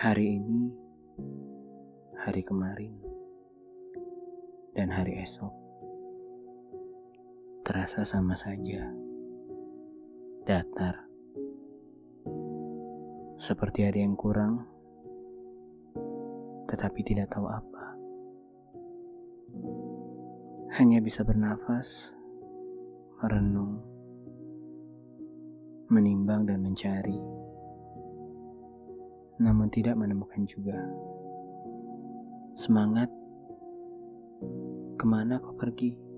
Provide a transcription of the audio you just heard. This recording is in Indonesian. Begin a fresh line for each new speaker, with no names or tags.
Hari ini, hari kemarin, dan hari esok terasa sama saja. Datar. Seperti ada yang kurang, tetapi tidak tahu apa. Hanya bisa bernafas, merenung, menimbang dan mencari namun tidak menemukan juga. Semangat, ke mana kau pergi?